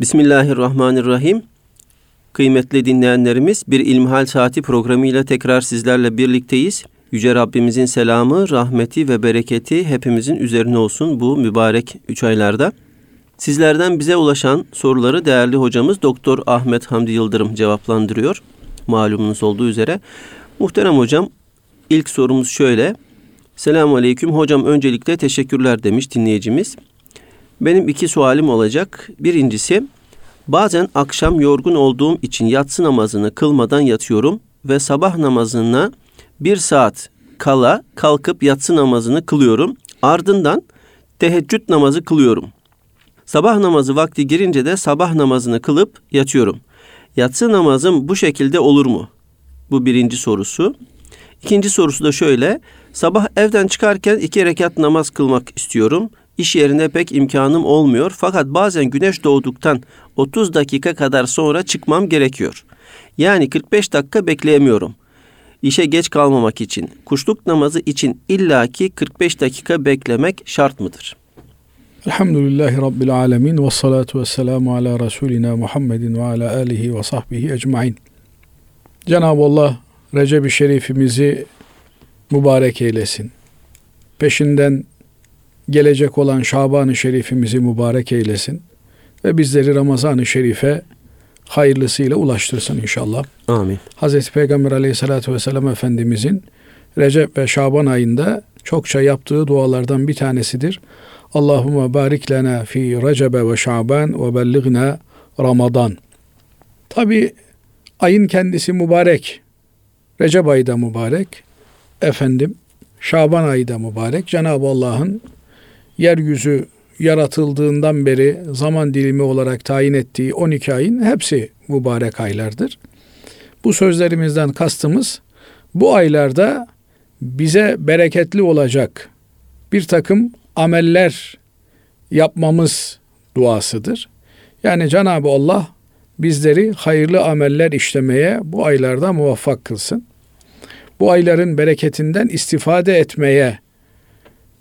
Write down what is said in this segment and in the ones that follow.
Bismillahirrahmanirrahim. Kıymetli dinleyenlerimiz bir İlmihal Saati programıyla tekrar sizlerle birlikteyiz. Yüce Rabbimizin selamı, rahmeti ve bereketi hepimizin üzerine olsun bu mübarek üç aylarda. Sizlerden bize ulaşan soruları değerli hocamız Doktor Ahmet Hamdi Yıldırım cevaplandırıyor. Malumunuz olduğu üzere. Muhterem hocam ilk sorumuz şöyle. Selamun Aleyküm hocam öncelikle teşekkürler demiş dinleyicimiz. Benim iki sualim olacak. Birincisi bazen akşam yorgun olduğum için yatsı namazını kılmadan yatıyorum ve sabah namazına bir saat kala kalkıp yatsı namazını kılıyorum. Ardından teheccüd namazı kılıyorum. Sabah namazı vakti girince de sabah namazını kılıp yatıyorum. Yatsı namazım bu şekilde olur mu? Bu birinci sorusu. İkinci sorusu da şöyle. Sabah evden çıkarken iki rekat namaz kılmak istiyorum. İş yerinde pek imkanım olmuyor fakat bazen güneş doğduktan 30 dakika kadar sonra çıkmam gerekiyor. Yani 45 dakika bekleyemiyorum. İşe geç kalmamak için, kuşluk namazı için illaki 45 dakika beklemek şart mıdır? Elhamdülillahi Rabbil alemin ve salatu ve selamu ala Resulina Muhammedin ve ala alihi ve sahbihi ecmain. Cenab-ı Allah Recep-i Şerifimizi mübarek eylesin. Peşinden gelecek olan Şaban-ı Şerifimizi mübarek eylesin. Ve bizleri Ramazan-ı Şerif'e hayırlısıyla ulaştırsın inşallah. Amin. Hazreti Peygamber aleyhissalatü vesselam Efendimizin Recep ve Şaban ayında çokça yaptığı dualardan bir tanesidir. Allahümme barik lena fi Recebe ve Şaban ve belligna Ramazan. Tabi ayın kendisi mübarek. Recep ayı da mübarek. Efendim Şaban ayı da mübarek. Cenab-ı Allah'ın yeryüzü yaratıldığından beri zaman dilimi olarak tayin ettiği 12 ayın hepsi mübarek aylardır. Bu sözlerimizden kastımız bu aylarda bize bereketli olacak bir takım ameller yapmamız duasıdır. Yani Cenab-ı Allah bizleri hayırlı ameller işlemeye bu aylarda muvaffak kılsın. Bu ayların bereketinden istifade etmeye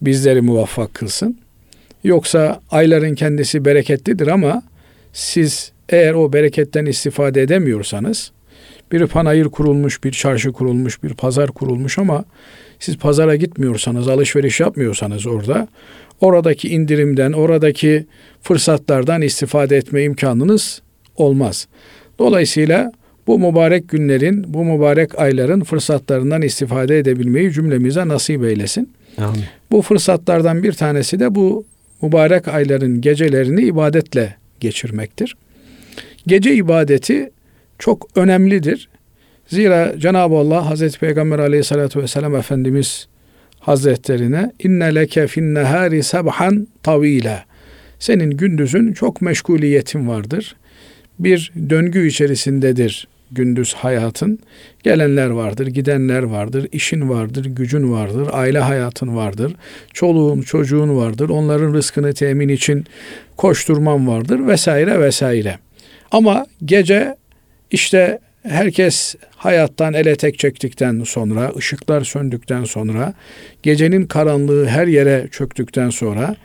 bizleri muvaffak kılsın. Yoksa ayların kendisi bereketlidir ama siz eğer o bereketten istifade edemiyorsanız bir panayır kurulmuş, bir çarşı kurulmuş, bir pazar kurulmuş ama siz pazara gitmiyorsanız, alışveriş yapmıyorsanız orada oradaki indirimden, oradaki fırsatlardan istifade etme imkanınız olmaz. Dolayısıyla bu mübarek günlerin, bu mübarek ayların fırsatlarından istifade edebilmeyi cümlemize nasip eylesin. Amin. Bu fırsatlardan bir tanesi de bu mübarek ayların gecelerini ibadetle geçirmektir. Gece ibadeti çok önemlidir. Zira Cenab-ı Allah Hazreti Peygamber aleyhissalatü vesselam Efendimiz Hazretlerine inne leke fin nehari sabhan tavila senin gündüzün çok meşguliyetin vardır. Bir döngü içerisindedir gündüz hayatın. Gelenler vardır, gidenler vardır, işin vardır, gücün vardır, aile hayatın vardır, çoluğun, çocuğun vardır, onların rızkını temin için koşturman vardır vesaire vesaire. Ama gece işte herkes hayattan ele tek çektikten sonra, ışıklar söndükten sonra, gecenin karanlığı her yere çöktükten sonra,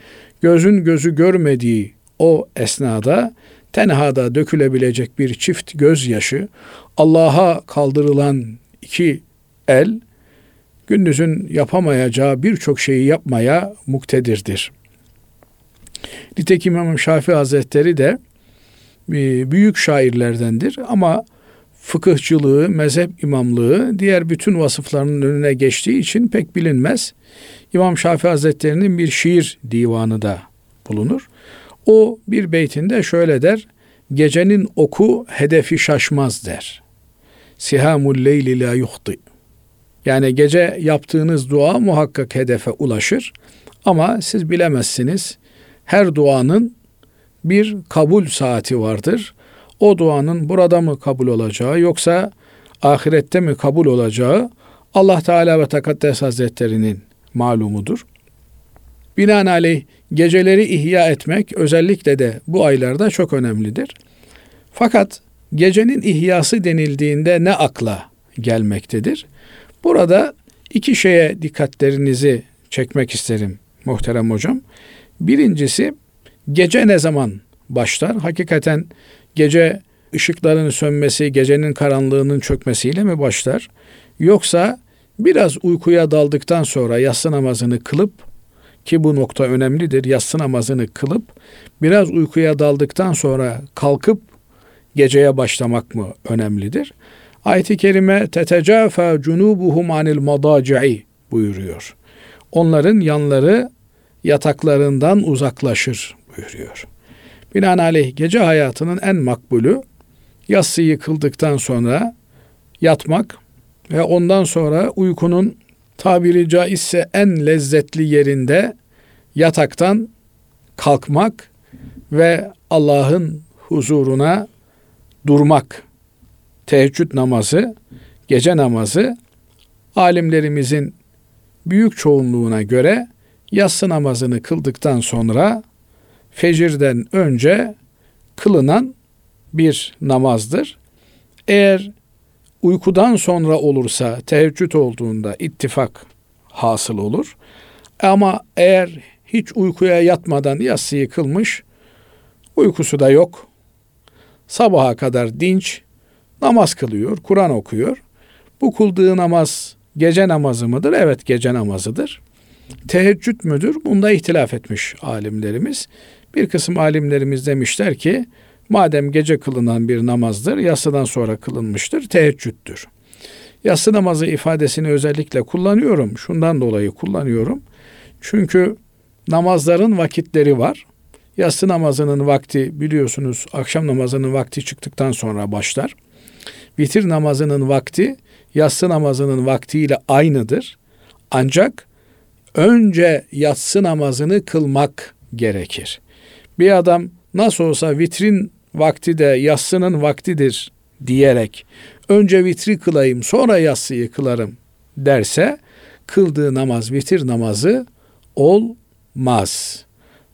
gözün gözü görmediği o esnada tenhada dökülebilecek bir çift gözyaşı, Allah'a kaldırılan iki el, gündüzün yapamayacağı birçok şeyi yapmaya muktedirdir. Nitekim İmam Şafii Hazretleri de e, büyük şairlerdendir ama fıkıhçılığı, mezhep imamlığı diğer bütün vasıflarının önüne geçtiği için pek bilinmez. İmam Şafii Hazretleri'nin bir şiir divanı da bulunur. O bir beytinde şöyle der. Gecenin oku hedefi şaşmaz der. Sihamul leyli la yuhti. Yani gece yaptığınız dua muhakkak hedefe ulaşır. Ama siz bilemezsiniz. Her duanın bir kabul saati vardır. O duanın burada mı kabul olacağı yoksa ahirette mi kabul olacağı Allah Teala ve Tekaddes Hazretleri'nin malumudur. Binaenaleyh geceleri ihya etmek özellikle de bu aylarda çok önemlidir. Fakat gecenin ihyası denildiğinde ne akla gelmektedir? Burada iki şeye dikkatlerinizi çekmek isterim muhterem hocam. Birincisi gece ne zaman başlar? Hakikaten gece ışıkların sönmesi, gecenin karanlığının çökmesiyle mi başlar? Yoksa biraz uykuya daldıktan sonra yatsı namazını kılıp ki bu nokta önemlidir. Yatsı namazını kılıp biraz uykuya daldıktan sonra kalkıp geceye başlamak mı önemlidir? Ayet-i kerime tetecafa cunubuhum anil madaci'i buyuruyor. Onların yanları yataklarından uzaklaşır buyuruyor. Binaenaleyh gece hayatının en makbulü yatsıyı kıldıktan sonra yatmak ve ondan sonra uykunun tabiri caizse en lezzetli yerinde yataktan kalkmak ve Allah'ın huzuruna durmak. Teheccüd namazı, gece namazı alimlerimizin büyük çoğunluğuna göre yatsı namazını kıldıktan sonra fecirden önce kılınan bir namazdır. Eğer uykudan sonra olursa teheccüd olduğunda ittifak hasıl olur. Ama eğer hiç uykuya yatmadan yatsıyı kılmış, uykusu da yok. Sabaha kadar dinç, namaz kılıyor, Kur'an okuyor. Bu kıldığı namaz gece namazı mıdır? Evet gece namazıdır. Teheccüd müdür? Bunda ihtilaf etmiş alimlerimiz. Bir kısım alimlerimiz demişler ki madem gece kılınan bir namazdır, yatsıdan sonra kılınmıştır, teheccüddür. Yatsı namazı ifadesini özellikle kullanıyorum. Şundan dolayı kullanıyorum. Çünkü namazların vakitleri var. Yatsı namazının vakti biliyorsunuz akşam namazının vakti çıktıktan sonra başlar. Vitir namazının vakti yatsı namazının vaktiyle aynıdır. Ancak önce yatsı namazını kılmak gerekir. Bir adam nasıl olsa vitrin vakti de yatsının vaktidir diyerek önce vitri kılayım sonra yatsıyı kılarım derse kıldığı namaz vitir namazı olmaz.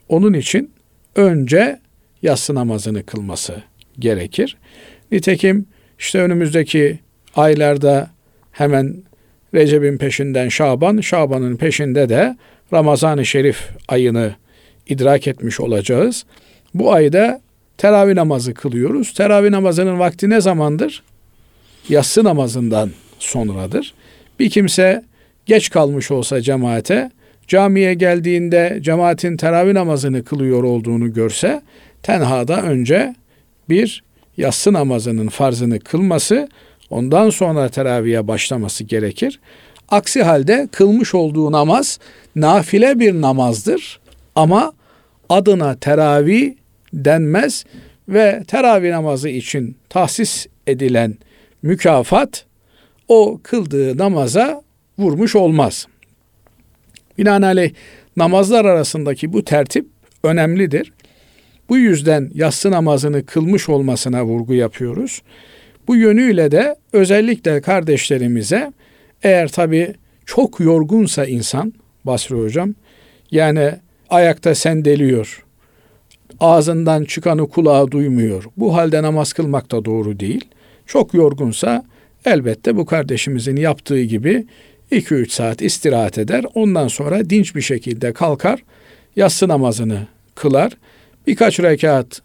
Onun için önce yatsı namazını kılması gerekir. Nitekim işte önümüzdeki aylarda hemen Recep'in peşinden Şaban, Şaban'ın peşinde de Ramazan-ı Şerif ayını idrak etmiş olacağız. Bu ayda teravih namazı kılıyoruz. Teravih namazının vakti ne zamandır? Yatsı namazından sonradır. Bir kimse geç kalmış olsa cemaate, camiye geldiğinde cemaatin teravih namazını kılıyor olduğunu görse, tenhada önce bir yatsı namazının farzını kılması, ondan sonra teraviye başlaması gerekir. Aksi halde kılmış olduğu namaz nafile bir namazdır ama adına teravih denmez ve teravih namazı için tahsis edilen mükafat o kıldığı namaza vurmuş olmaz. Binaenaleyh namazlar arasındaki bu tertip önemlidir. Bu yüzden yatsı namazını kılmış olmasına vurgu yapıyoruz. Bu yönüyle de özellikle kardeşlerimize eğer tabi çok yorgunsa insan Basri hocam yani ayakta sendeliyor, ağzından çıkanı kulağı duymuyor. Bu halde namaz kılmak da doğru değil. Çok yorgunsa elbette bu kardeşimizin yaptığı gibi 2-3 saat istirahat eder. Ondan sonra dinç bir şekilde kalkar, yatsı namazını kılar. Birkaç rekat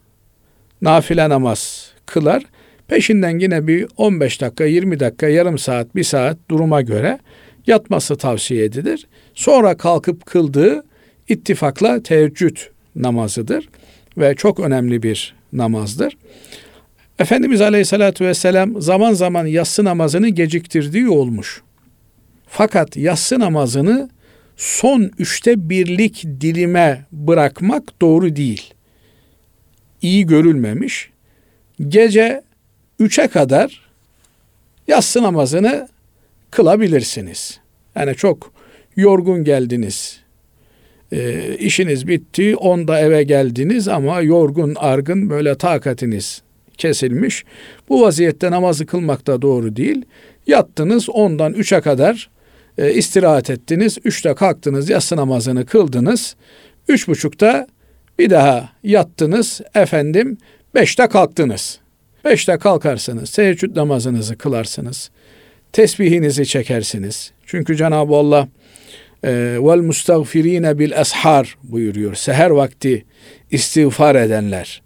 nafile namaz kılar. Peşinden yine bir 15 dakika, 20 dakika, yarım saat, bir saat duruma göre yatması tavsiye edilir. Sonra kalkıp kıldığı ittifakla teheccüd namazıdır ve çok önemli bir namazdır. Efendimiz Aleyhisselatü Vesselam zaman zaman yatsı namazını geciktirdiği olmuş. Fakat yatsı namazını son üçte birlik dilime bırakmak doğru değil. İyi görülmemiş. Gece üçe kadar yatsı namazını kılabilirsiniz. Yani çok yorgun geldiniz, e, işiniz bitti, onda eve geldiniz ama yorgun, argın böyle takatiniz kesilmiş. Bu vaziyette namazı kılmak da doğru değil. Yattınız ondan üçe kadar e, istirahat ettiniz. Üçte kalktınız, yatsı namazını kıldınız. Üç buçukta bir daha yattınız. Efendim beşte kalktınız. Beşte kalkarsınız, teheccüd namazınızı kılarsınız. Tesbihinizi çekersiniz. Çünkü Cenab-ı Allah vel mustagfirine bil ashar buyuruyor. Seher vakti istiğfar edenler.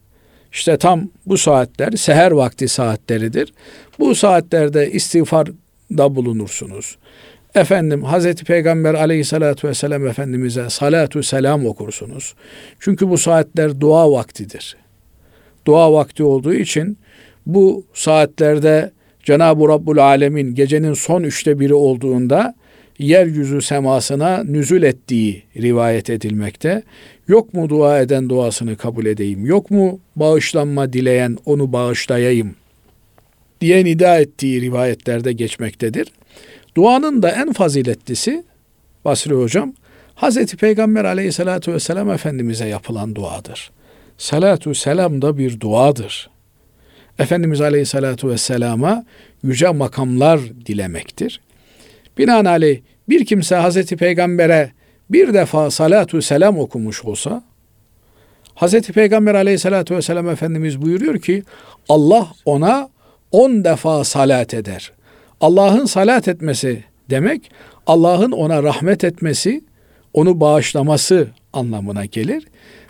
işte tam bu saatler seher vakti saatleridir. Bu saatlerde istiğfarda bulunursunuz. Efendim Hazreti Peygamber aleyhissalatü vesselam Efendimiz'e salatu selam okursunuz. Çünkü bu saatler dua vaktidir. Dua vakti olduğu için bu saatlerde Cenab-ı Rabbul Alemin gecenin son üçte biri olduğunda yeryüzü semasına nüzül ettiği rivayet edilmekte. Yok mu dua eden duasını kabul edeyim? Yok mu bağışlanma dileyen onu bağışlayayım? diye nida ettiği rivayetlerde geçmektedir. Duanın da en faziletlisi Basri Hocam Hazreti Peygamber aleyhissalatü vesselam Efendimiz'e yapılan duadır. Salatu selam da bir duadır. Efendimiz aleyhissalatü vesselama yüce makamlar dilemektir. Binaenaleyh bir kimse Hazreti Peygamber'e bir defa salatu selam okumuş olsa Hazreti Peygamber aleyhissalatü vesselam Efendimiz buyuruyor ki Allah ona on defa salat eder. Allah'ın salat etmesi demek Allah'ın ona rahmet etmesi, onu bağışlaması anlamına gelir.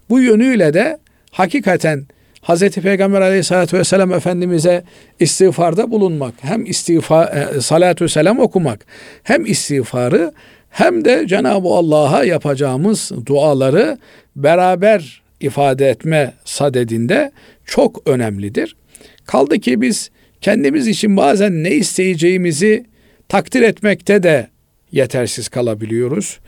Bu yönüyle de hakikaten Hz. Peygamber aleyhissalatü vesselam Efendimiz'e istiğfarda bulunmak, hem istiğfa, e, salatü selam okumak, hem istiğfarı hem de Cenab-ı Allah'a yapacağımız duaları beraber ifade etme sadedinde çok önemlidir. Kaldı ki biz kendimiz için bazen ne isteyeceğimizi takdir etmekte de yetersiz kalabiliyoruz.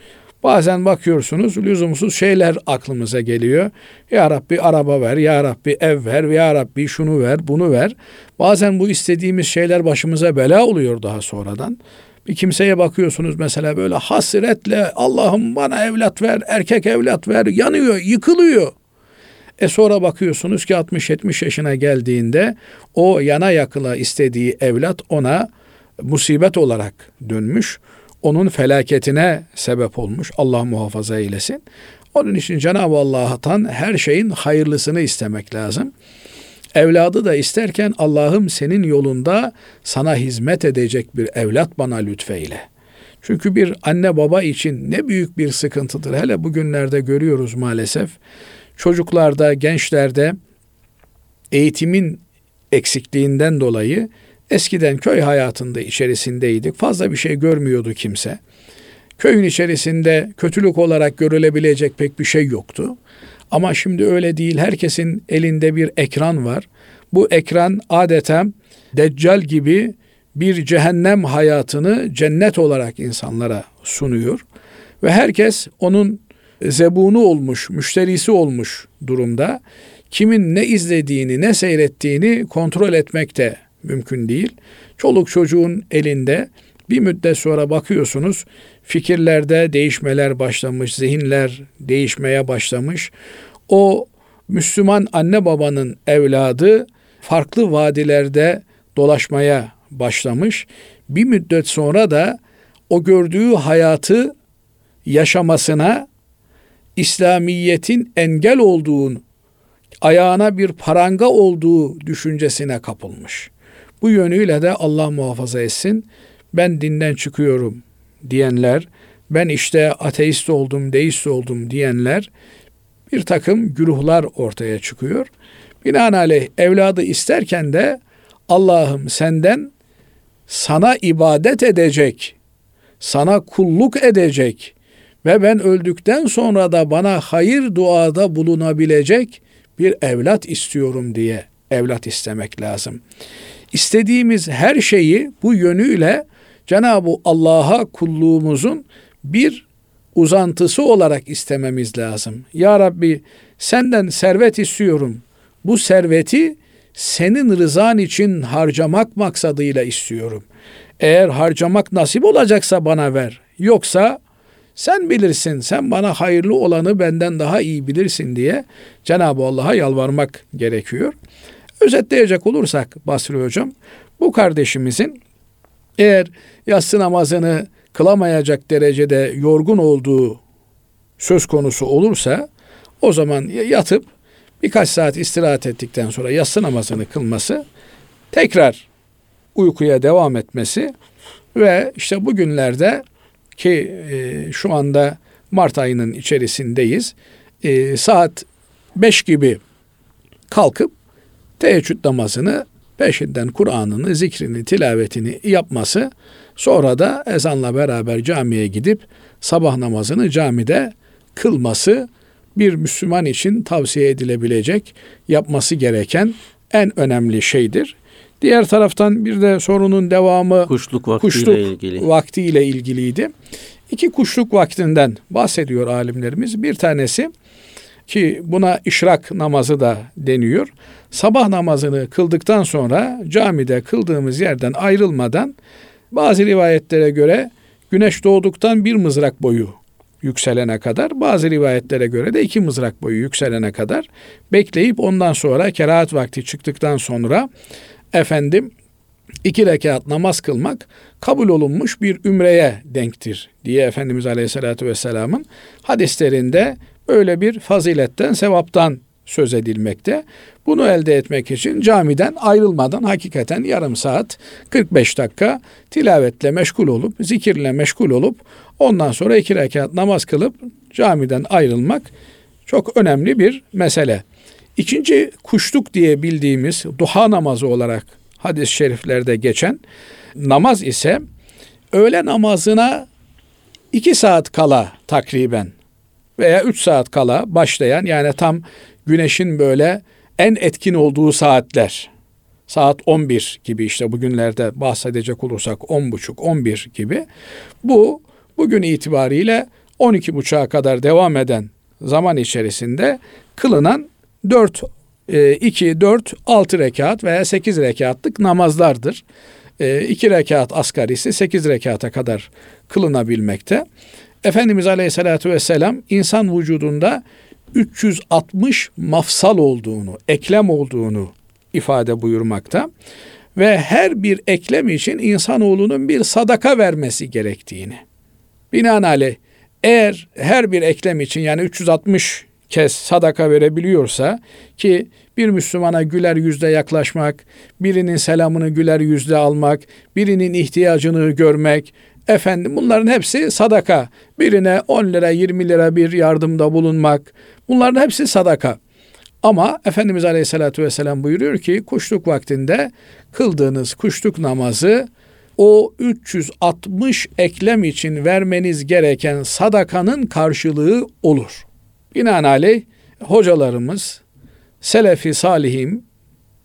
Bazen bakıyorsunuz lüzumsuz şeyler aklımıza geliyor. Ya Rabbi araba ver, Ya Rabbi ev ver, Ya Rabbi şunu ver, bunu ver. Bazen bu istediğimiz şeyler başımıza bela oluyor daha sonradan. Bir kimseye bakıyorsunuz mesela böyle hasretle Allah'ım bana evlat ver, erkek evlat ver, yanıyor, yıkılıyor. E sonra bakıyorsunuz ki 60-70 yaşına geldiğinde o yana yakıla istediği evlat ona musibet olarak dönmüş. Onun felaketine sebep olmuş. Allah muhafaza eylesin. Onun için Cenab-ı Allah'tan her şeyin hayırlısını istemek lazım. Evladı da isterken Allah'ım senin yolunda sana hizmet edecek bir evlat bana lütfeyle. Çünkü bir anne baba için ne büyük bir sıkıntıdır. Hele bugünlerde görüyoruz maalesef çocuklarda, gençlerde eğitimin eksikliğinden dolayı eskiden köy hayatında içerisindeydik. Fazla bir şey görmüyordu kimse. Köyün içerisinde kötülük olarak görülebilecek pek bir şey yoktu. Ama şimdi öyle değil. Herkesin elinde bir ekran var. Bu ekran adeta deccal gibi bir cehennem hayatını cennet olarak insanlara sunuyor. Ve herkes onun zebunu olmuş, müşterisi olmuş durumda. Kimin ne izlediğini, ne seyrettiğini kontrol etmek de mümkün değil. Çoluk çocuğun elinde bir müddet sonra bakıyorsunuz fikirlerde değişmeler başlamış, zihinler değişmeye başlamış. O Müslüman anne babanın evladı farklı vadilerde dolaşmaya başlamış. Bir müddet sonra da o gördüğü hayatı yaşamasına İslamiyetin engel olduğunu, ayağına bir paranga olduğu düşüncesine kapılmış. Bu yönüyle de Allah muhafaza etsin. Ben dinden çıkıyorum diyenler, ben işte ateist oldum, deist oldum diyenler bir takım güruhlar ortaya çıkıyor. Binaenaleyh evladı isterken de Allah'ım senden sana ibadet edecek, sana kulluk edecek, ve ben öldükten sonra da bana hayır duada bulunabilecek bir evlat istiyorum diye evlat istemek lazım. İstediğimiz her şeyi bu yönüyle Cenab-ı Allah'a kulluğumuzun bir uzantısı olarak istememiz lazım. Ya Rabbi senden servet istiyorum. Bu serveti senin rızan için harcamak maksadıyla istiyorum. Eğer harcamak nasip olacaksa bana ver. Yoksa sen bilirsin, sen bana hayırlı olanı benden daha iyi bilirsin diye Cenab-ı Allah'a yalvarmak gerekiyor. Özetleyecek olursak Basri Hocam, bu kardeşimizin eğer yatsı namazını kılamayacak derecede yorgun olduğu söz konusu olursa o zaman yatıp birkaç saat istirahat ettikten sonra yatsı namazını kılması, tekrar uykuya devam etmesi ve işte bugünlerde ki e, şu anda Mart ayının içerisindeyiz. E, saat 5 gibi kalkıp teheccüd namazını peşinden Kur'an'ını, zikrini, tilavetini yapması, sonra da ezanla beraber camiye gidip sabah namazını camide kılması bir Müslüman için tavsiye edilebilecek, yapması gereken en önemli şeydir. Diğer taraftan bir de sorunun devamı kuşluk vaktiyle kuşluk ilgili. vaktiyle ilgiliydi. İki kuşluk vaktinden bahsediyor alimlerimiz. Bir tanesi ki buna işrak namazı da deniyor. Sabah namazını kıldıktan sonra camide kıldığımız yerden ayrılmadan bazı rivayetlere göre güneş doğduktan bir mızrak boyu yükselene kadar, bazı rivayetlere göre de iki mızrak boyu yükselene kadar bekleyip ondan sonra kerahat vakti çıktıktan sonra efendim iki rekat namaz kılmak kabul olunmuş bir ümreye denktir diye Efendimiz Aleyhisselatü Vesselam'ın hadislerinde böyle bir faziletten, sevaptan söz edilmekte. Bunu elde etmek için camiden ayrılmadan hakikaten yarım saat 45 dakika tilavetle meşgul olup, zikirle meşgul olup ondan sonra iki rekat namaz kılıp camiden ayrılmak çok önemli bir mesele. İkinci kuşluk diye bildiğimiz duha namazı olarak hadis-i şeriflerde geçen namaz ise öğle namazına iki saat kala takriben veya üç saat kala başlayan yani tam güneşin böyle en etkin olduğu saatler saat 11 gibi işte bugünlerde bahsedecek olursak 10.30 11 gibi bu bugün itibariyle 12.30'a kadar devam eden zaman içerisinde kılınan 4 2 4 6 rekat veya 8 rekatlık namazlardır. 2 rekat asgarisi 8 rekata kadar kılınabilmekte. Efendimiz Aleyhisselatü Vesselam insan vücudunda 360 mafsal olduğunu, eklem olduğunu ifade buyurmakta ve her bir eklem için insanoğlunun bir sadaka vermesi gerektiğini. Binaenaleyh eğer her bir eklem için yani 360 kez sadaka verebiliyorsa ki bir Müslümana güler yüzle yaklaşmak, birinin selamını güler yüzle almak, birinin ihtiyacını görmek, efendim bunların hepsi sadaka. Birine 10 lira 20 lira bir yardımda bulunmak bunların hepsi sadaka. Ama Efendimiz Aleyhisselatü Vesselam buyuruyor ki kuşluk vaktinde kıldığınız kuşluk namazı o 360 eklem için vermeniz gereken sadakanın karşılığı olur. Binaenaleyh hocalarımız, selefi salihim,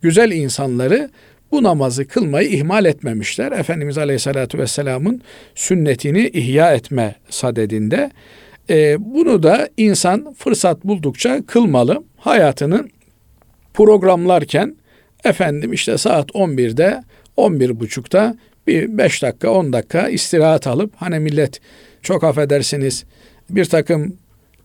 güzel insanları bu namazı kılmayı ihmal etmemişler. Efendimiz Aleyhisselatü Vesselam'ın sünnetini ihya etme sadedinde. E, bunu da insan fırsat buldukça kılmalı. Hayatının programlarken efendim işte saat 11'de 11.30'da bir 5 dakika 10 dakika istirahat alıp hani millet çok affedersiniz bir takım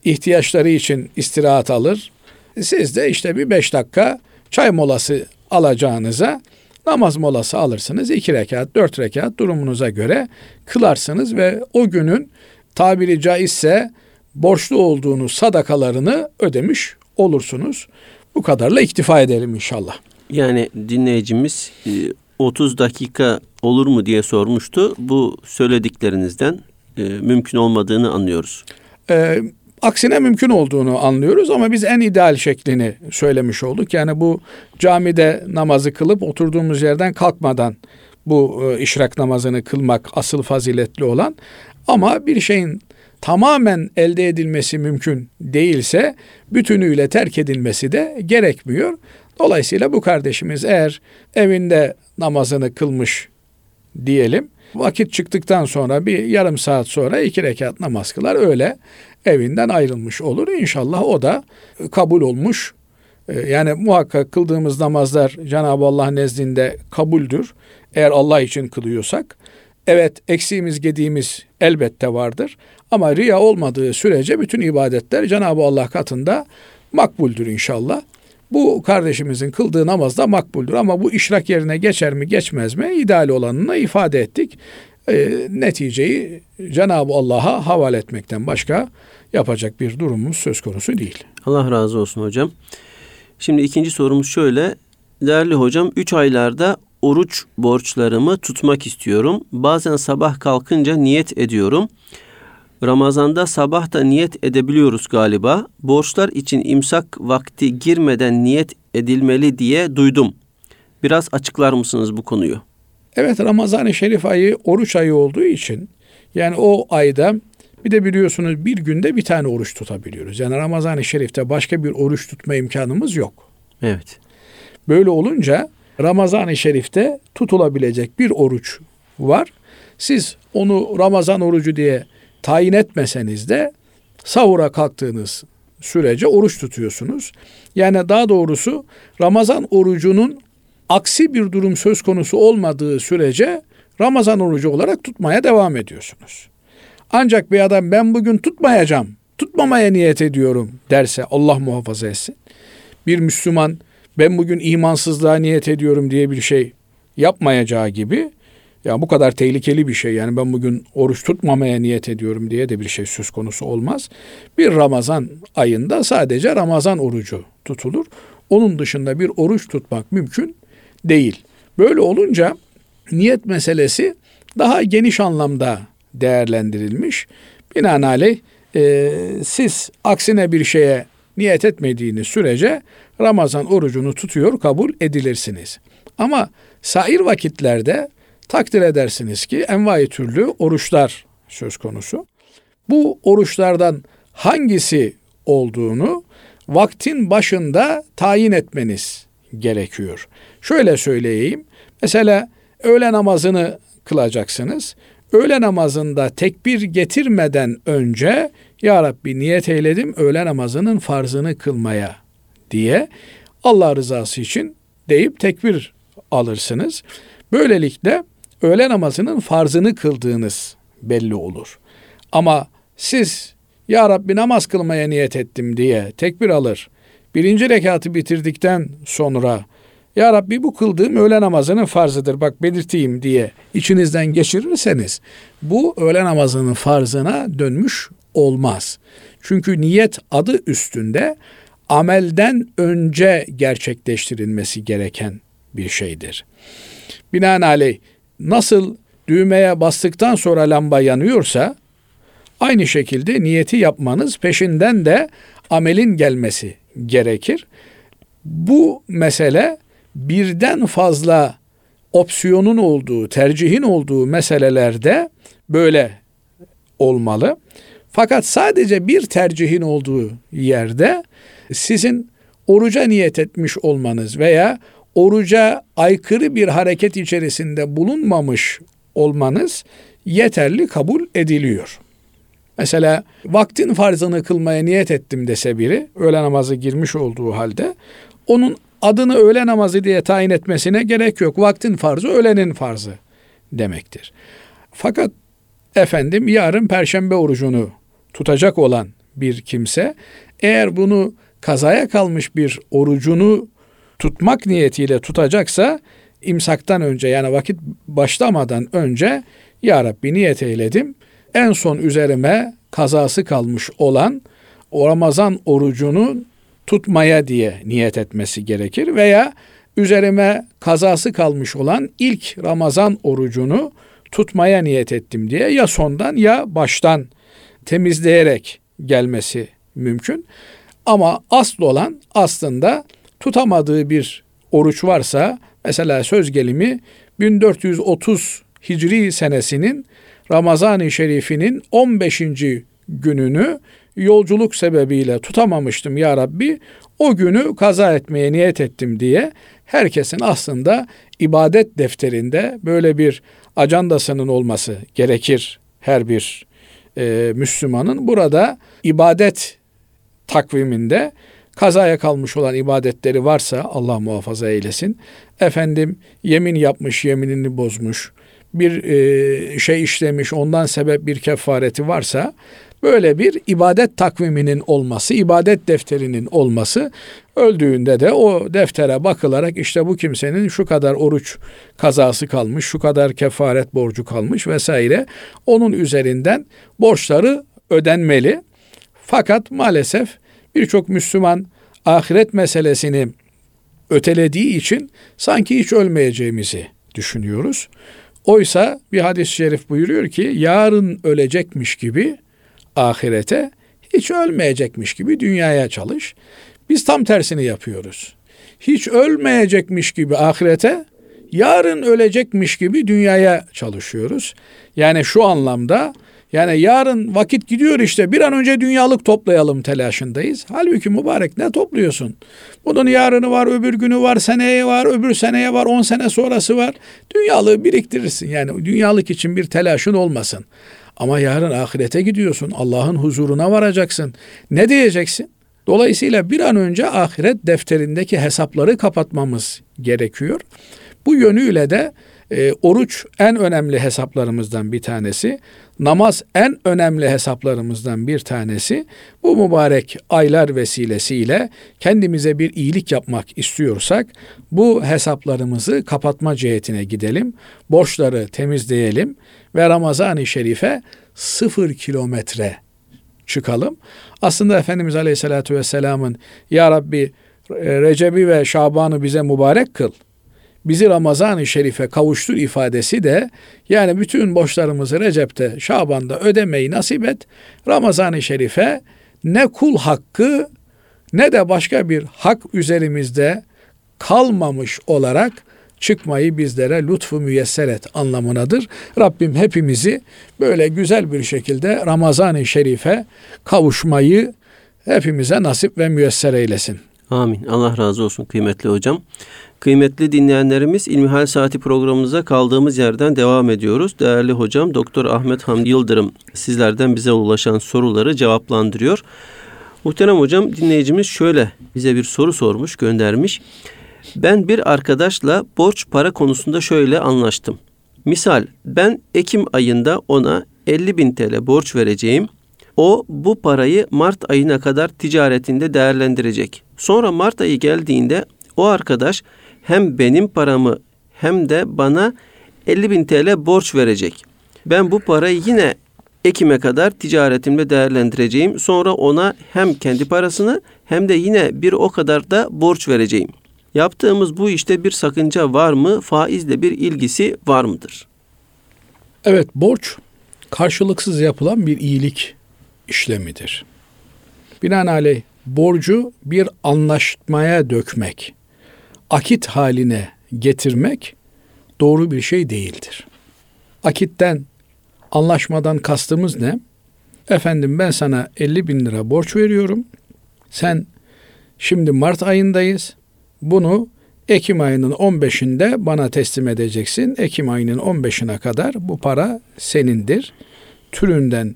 ihtiyaçları için istirahat alır. Siz de işte bir 5 dakika çay molası alacağınıza namaz molası alırsınız. iki rekat, dört rekat durumunuza göre kılarsınız ve o günün tabiri caizse borçlu olduğunuz sadakalarını ödemiş olursunuz. Bu kadarla iktifa edelim inşallah. Yani dinleyicimiz 30 dakika olur mu diye sormuştu. Bu söylediklerinizden e, mümkün olmadığını anlıyoruz. Ee, aksine mümkün olduğunu anlıyoruz ama biz en ideal şeklini söylemiş olduk. Yani bu camide namazı kılıp oturduğumuz yerden kalkmadan bu e, işrak namazını kılmak asıl faziletli olan ama bir şeyin tamamen elde edilmesi mümkün değilse bütünüyle terk edilmesi de gerekmiyor. Dolayısıyla bu kardeşimiz eğer evinde namazını kılmış diyelim. Vakit çıktıktan sonra bir yarım saat sonra iki rekat namaz kılar öyle evinden ayrılmış olur. İnşallah o da kabul olmuş. Ee, yani muhakkak kıldığımız namazlar Cenab-ı Allah nezdinde kabuldür. Eğer Allah için kılıyorsak. Evet eksiğimiz gediğimiz elbette vardır. Ama riya olmadığı sürece bütün ibadetler Cenab-ı Allah katında makbuldür inşallah. Bu kardeşimizin kıldığı namaz da makbuldür ama bu işrak yerine geçer mi geçmez mi ideal olanını ifade ettik. E, neticeyi Cenab-ı Allah'a havale etmekten başka yapacak bir durumumuz söz konusu değil. Allah razı olsun hocam. Şimdi ikinci sorumuz şöyle. Değerli hocam 3 aylarda oruç borçlarımı tutmak istiyorum. Bazen sabah kalkınca niyet ediyorum. Ramazanda sabah da niyet edebiliyoruz galiba. Borçlar için imsak vakti girmeden niyet edilmeli diye duydum. Biraz açıklar mısınız bu konuyu? Evet Ramazan-ı Şerif ayı oruç ayı olduğu için yani o ayda bir de biliyorsunuz bir günde bir tane oruç tutabiliyoruz. Yani Ramazan-ı Şerif'te başka bir oruç tutma imkanımız yok. Evet. Böyle olunca Ramazan-ı Şerif'te tutulabilecek bir oruç var. Siz onu Ramazan orucu diye tayin etmeseniz de sahura kalktığınız sürece oruç tutuyorsunuz. Yani daha doğrusu Ramazan orucunun aksi bir durum söz konusu olmadığı sürece Ramazan orucu olarak tutmaya devam ediyorsunuz. Ancak bir adam ben bugün tutmayacağım, tutmamaya niyet ediyorum derse Allah muhafaza etsin. Bir Müslüman ben bugün imansızlığa niyet ediyorum diye bir şey yapmayacağı gibi ya bu kadar tehlikeli bir şey yani ben bugün oruç tutmamaya niyet ediyorum diye de bir şey söz konusu olmaz. Bir Ramazan ayında sadece Ramazan orucu tutulur. Onun dışında bir oruç tutmak mümkün değil. Böyle olunca niyet meselesi daha geniş anlamda değerlendirilmiş. Binaenaleyh e, siz aksine bir şeye niyet etmediğiniz sürece Ramazan orucunu tutuyor kabul edilirsiniz. Ama sair vakitlerde takdir edersiniz ki envai türlü oruçlar söz konusu. Bu oruçlardan hangisi olduğunu vaktin başında tayin etmeniz gerekiyor. Şöyle söyleyeyim. Mesela öğle namazını kılacaksınız. Öğle namazında tekbir getirmeden önce Ya Rabbi niyet eyledim öğle namazının farzını kılmaya diye Allah rızası için deyip tekbir alırsınız. Böylelikle öğle namazının farzını kıldığınız belli olur. Ama siz Ya Rabbi namaz kılmaya niyet ettim diye tekbir alır. Birinci rekatı bitirdikten sonra ya Rabbi bu kıldığım öğle namazının farzıdır bak belirteyim diye içinizden geçirirseniz bu öğle namazının farzına dönmüş olmaz. Çünkü niyet adı üstünde amelden önce gerçekleştirilmesi gereken bir şeydir. Binaenaleyh nasıl düğmeye bastıktan sonra lamba yanıyorsa aynı şekilde niyeti yapmanız peşinden de amelin gelmesi gerekir. Bu mesele birden fazla opsiyonun olduğu, tercihin olduğu meselelerde böyle olmalı. Fakat sadece bir tercihin olduğu yerde sizin oruca niyet etmiş olmanız veya oruca aykırı bir hareket içerisinde bulunmamış olmanız yeterli kabul ediliyor. Mesela vaktin farzını kılmaya niyet ettim dese biri, öğle namazı girmiş olduğu halde, onun adını öğle namazı diye tayin etmesine gerek yok. Vaktin farzı öğlenin farzı demektir. Fakat efendim yarın perşembe orucunu tutacak olan bir kimse eğer bunu kazaya kalmış bir orucunu tutmak niyetiyle tutacaksa imsaktan önce yani vakit başlamadan önce Ya Rabbi niyet eyledim. En son üzerime kazası kalmış olan o Ramazan orucunu tutmaya diye niyet etmesi gerekir veya üzerime kazası kalmış olan ilk Ramazan orucunu tutmaya niyet ettim diye ya sondan ya baştan temizleyerek gelmesi mümkün. Ama asıl olan aslında tutamadığı bir oruç varsa mesela söz gelimi 1430 Hicri senesinin Ramazan-ı Şerif'inin 15. gününü yolculuk sebebiyle tutamamıştım ya Rabbi. O günü kaza etmeye niyet ettim diye herkesin aslında ibadet defterinde böyle bir ajandasının olması gerekir her bir e, Müslümanın. Burada ibadet takviminde kazaya kalmış olan ibadetleri varsa Allah muhafaza eylesin. Efendim yemin yapmış, yeminini bozmuş, bir e, şey işlemiş, ondan sebep bir kefareti varsa böyle bir ibadet takviminin olması, ibadet defterinin olması öldüğünde de o deftere bakılarak işte bu kimsenin şu kadar oruç kazası kalmış, şu kadar kefaret borcu kalmış vesaire onun üzerinden borçları ödenmeli. Fakat maalesef birçok Müslüman ahiret meselesini ötelediği için sanki hiç ölmeyeceğimizi düşünüyoruz. Oysa bir hadis-i şerif buyuruyor ki yarın ölecekmiş gibi ahirete hiç ölmeyecekmiş gibi dünyaya çalış. Biz tam tersini yapıyoruz. hiç ölmeyecekmiş gibi ahirete, yarın ölecekmiş gibi dünyaya çalışıyoruz. Yani şu anlamda yani yarın vakit gidiyor işte bir an önce dünyalık toplayalım telaşındayız. Halbuki mübarek ne topluyorsun? Bunun yarını var, öbür günü var, seneye var, öbür seneye var, on sene sonrası var. Dünyalığı biriktirirsin. Yani dünyalık için bir telaşın olmasın. Ama yarın ahirete gidiyorsun. Allah'ın huzuruna varacaksın. Ne diyeceksin? Dolayısıyla bir an önce ahiret defterindeki hesapları kapatmamız gerekiyor. Bu yönüyle de e, oruç en önemli hesaplarımızdan bir tanesi. Namaz en önemli hesaplarımızdan bir tanesi. Bu mübarek aylar vesilesiyle kendimize bir iyilik yapmak istiyorsak bu hesaplarımızı kapatma cihetine gidelim. Borçları temizleyelim ve Ramazan-ı Şerif'e sıfır kilometre çıkalım. Aslında Efendimiz Aleyhisselatü Vesselam'ın Ya Rabbi e, Recep'i ve Şaban'ı bize mübarek kıl bizi Ramazan-ı Şerif'e kavuştur ifadesi de yani bütün borçlarımızı Recep'te, Şaban'da ödemeyi nasip et. Ramazan-ı Şerif'e ne kul hakkı ne de başka bir hak üzerimizde kalmamış olarak çıkmayı bizlere lütfu müyesser et anlamınadır. Rabbim hepimizi böyle güzel bir şekilde Ramazan-ı Şerif'e kavuşmayı hepimize nasip ve müyesser eylesin. Amin. Allah razı olsun kıymetli hocam. Kıymetli dinleyenlerimiz İlmihal Saati programımıza kaldığımız yerden devam ediyoruz. Değerli hocam Doktor Ahmet Hamdi Yıldırım sizlerden bize ulaşan soruları cevaplandırıyor. Muhterem hocam dinleyicimiz şöyle bize bir soru sormuş, göndermiş. Ben bir arkadaşla borç para konusunda şöyle anlaştım. Misal ben Ekim ayında ona 50 bin TL borç vereceğim. O bu parayı Mart ayına kadar ticaretinde değerlendirecek. Sonra Mart ayı geldiğinde o arkadaş hem benim paramı hem de bana 50 bin TL borç verecek. Ben bu parayı yine Ekim'e kadar ticaretimde değerlendireceğim. Sonra ona hem kendi parasını hem de yine bir o kadar da borç vereceğim. Yaptığımız bu işte bir sakınca var mı? Faizle bir ilgisi var mıdır? Evet, borç karşılıksız yapılan bir iyilik işlemidir. Binaenaleyh borcu bir anlaşmaya dökmek, akit haline getirmek doğru bir şey değildir. Akitten, anlaşmadan kastımız ne? Efendim ben sana 50 bin lira borç veriyorum. Sen şimdi Mart ayındayız. Bunu Ekim ayının 15'inde bana teslim edeceksin. Ekim ayının 15'ine kadar bu para senindir. Türünden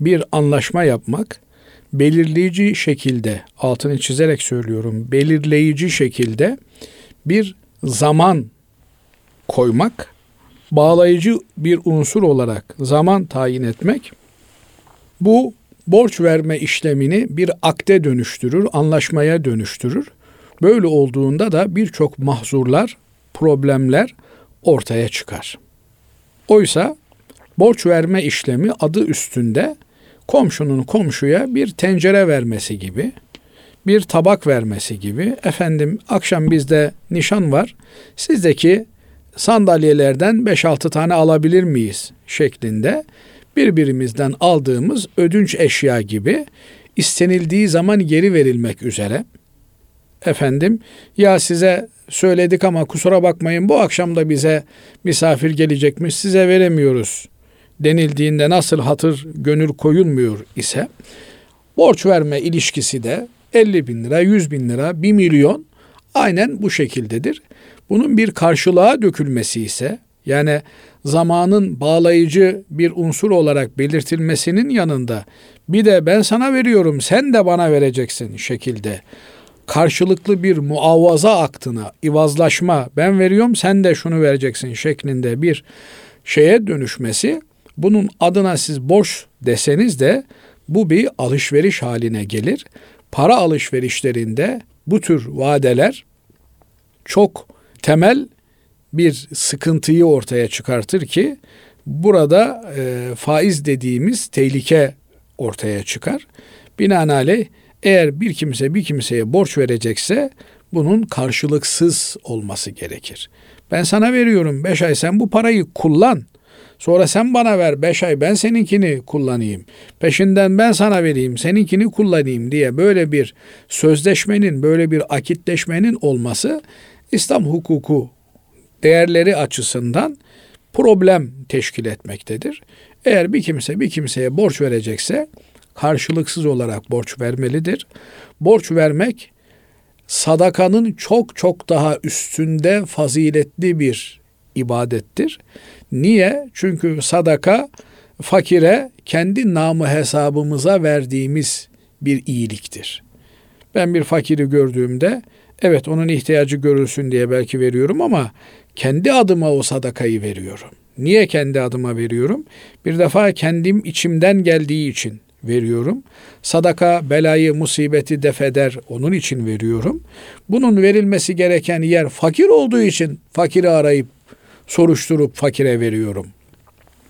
bir anlaşma yapmak belirleyici şekilde altını çizerek söylüyorum. Belirleyici şekilde bir zaman koymak, bağlayıcı bir unsur olarak zaman tayin etmek bu borç verme işlemini bir akte dönüştürür, anlaşmaya dönüştürür. Böyle olduğunda da birçok mahzurlar, problemler ortaya çıkar. Oysa borç verme işlemi adı üstünde komşunun komşuya bir tencere vermesi gibi, bir tabak vermesi gibi. Efendim akşam bizde nişan var. Sizdeki sandalyelerden 5-6 tane alabilir miyiz şeklinde birbirimizden aldığımız ödünç eşya gibi istenildiği zaman geri verilmek üzere. Efendim ya size söyledik ama kusura bakmayın bu akşam da bize misafir gelecekmiş size veremiyoruz denildiğinde nasıl hatır gönül koyulmuyor ise borç verme ilişkisi de 50 bin lira, 100 bin lira, 1 milyon aynen bu şekildedir. Bunun bir karşılığa dökülmesi ise yani zamanın bağlayıcı bir unsur olarak belirtilmesinin yanında bir de ben sana veriyorum sen de bana vereceksin şekilde karşılıklı bir muavaza aktına, ivazlaşma, ben veriyorum sen de şunu vereceksin şeklinde bir şeye dönüşmesi bunun adına siz borç deseniz de bu bir alışveriş haline gelir. Para alışverişlerinde bu tür vadeler çok temel bir sıkıntıyı ortaya çıkartır ki burada e, faiz dediğimiz tehlike ortaya çıkar. Binaenaleyh eğer bir kimse bir kimseye borç verecekse bunun karşılıksız olması gerekir. Ben sana veriyorum beş ay sen bu parayı kullan. Sonra sen bana ver beş ay ben seninkini kullanayım. Peşinden ben sana vereyim seninkini kullanayım diye böyle bir sözleşmenin böyle bir akitleşmenin olması İslam hukuku değerleri açısından problem teşkil etmektedir. Eğer bir kimse bir kimseye borç verecekse karşılıksız olarak borç vermelidir. Borç vermek sadakanın çok çok daha üstünde faziletli bir ibadettir. Niye? Çünkü sadaka fakire kendi namı hesabımıza verdiğimiz bir iyiliktir. Ben bir fakiri gördüğümde evet onun ihtiyacı görülsün diye belki veriyorum ama kendi adıma o sadakayı veriyorum. Niye kendi adıma veriyorum? Bir defa kendim içimden geldiği için veriyorum. Sadaka belayı, musibeti defeder. Onun için veriyorum. Bunun verilmesi gereken yer fakir olduğu için fakiri arayıp soruşturup fakire veriyorum.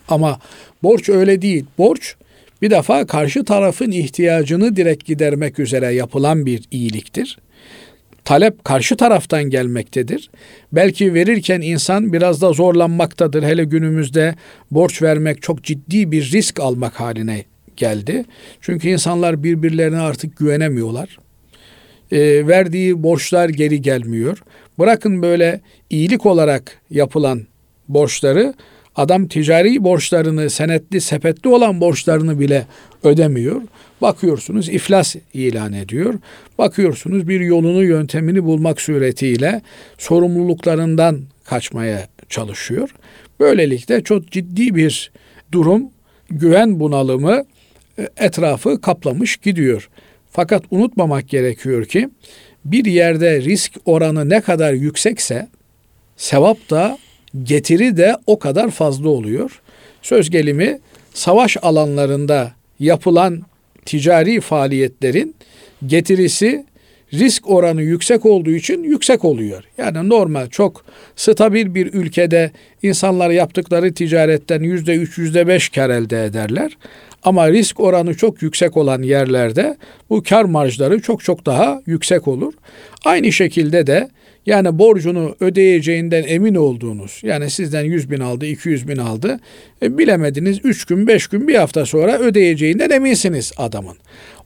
Ama borç öyle değil. Borç bir defa karşı tarafın ihtiyacını direkt gidermek üzere yapılan bir iyiliktir. Talep karşı taraftan gelmektedir. Belki verirken insan biraz da zorlanmaktadır. Hele günümüzde borç vermek çok ciddi bir risk almak haline geldi. Çünkü insanlar birbirlerine artık güvenemiyorlar. E, verdiği borçlar geri gelmiyor. Bırakın böyle iyilik olarak yapılan borçları adam ticari borçlarını, senetli, sepetli olan borçlarını bile ödemiyor. Bakıyorsunuz iflas ilan ediyor. Bakıyorsunuz bir yolunu, yöntemini bulmak suretiyle sorumluluklarından kaçmaya çalışıyor. Böylelikle çok ciddi bir durum, güven bunalımı e, etrafı kaplamış gidiyor. Fakat unutmamak gerekiyor ki bir yerde risk oranı ne kadar yüksekse sevap da getiri de o kadar fazla oluyor. Söz gelimi savaş alanlarında yapılan ticari faaliyetlerin getirisi risk oranı yüksek olduğu için yüksek oluyor. Yani normal çok stabil bir ülkede insanlar yaptıkları ticaretten yüzde üç, yüzde beş kar elde ederler. Ama risk oranı çok yüksek olan yerlerde bu kar marjları çok çok daha yüksek olur. Aynı şekilde de yani borcunu ödeyeceğinden emin olduğunuz yani sizden 100 bin aldı 200 bin aldı e, bilemediniz 3 gün 5 gün bir hafta sonra ödeyeceğinden eminsiniz adamın.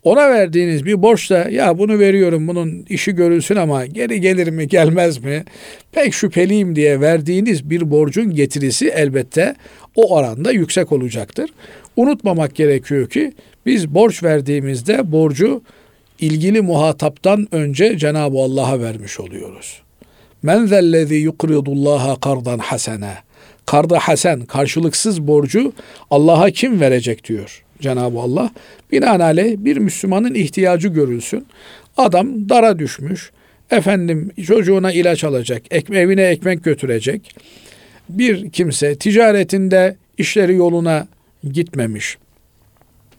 Ona verdiğiniz bir borçla ya bunu veriyorum bunun işi görülsün ama geri gelir mi gelmez mi pek şüpheliyim diye verdiğiniz bir borcun getirisi elbette o oranda yüksek olacaktır. Unutmamak gerekiyor ki biz borç verdiğimizde borcu ilgili muhataptan önce Cenab-ı Allah'a vermiş oluyoruz. Men zellezî yukridullaha kardan hasene. Karda hasen, karşılıksız borcu Allah'a kim verecek diyor Cenab-ı Allah. Binaenaleyh bir Müslümanın ihtiyacı görülsün. Adam dara düşmüş. Efendim çocuğuna ilaç alacak, ek, evine ekmek götürecek. Bir kimse ticaretinde işleri yoluna gitmemiş.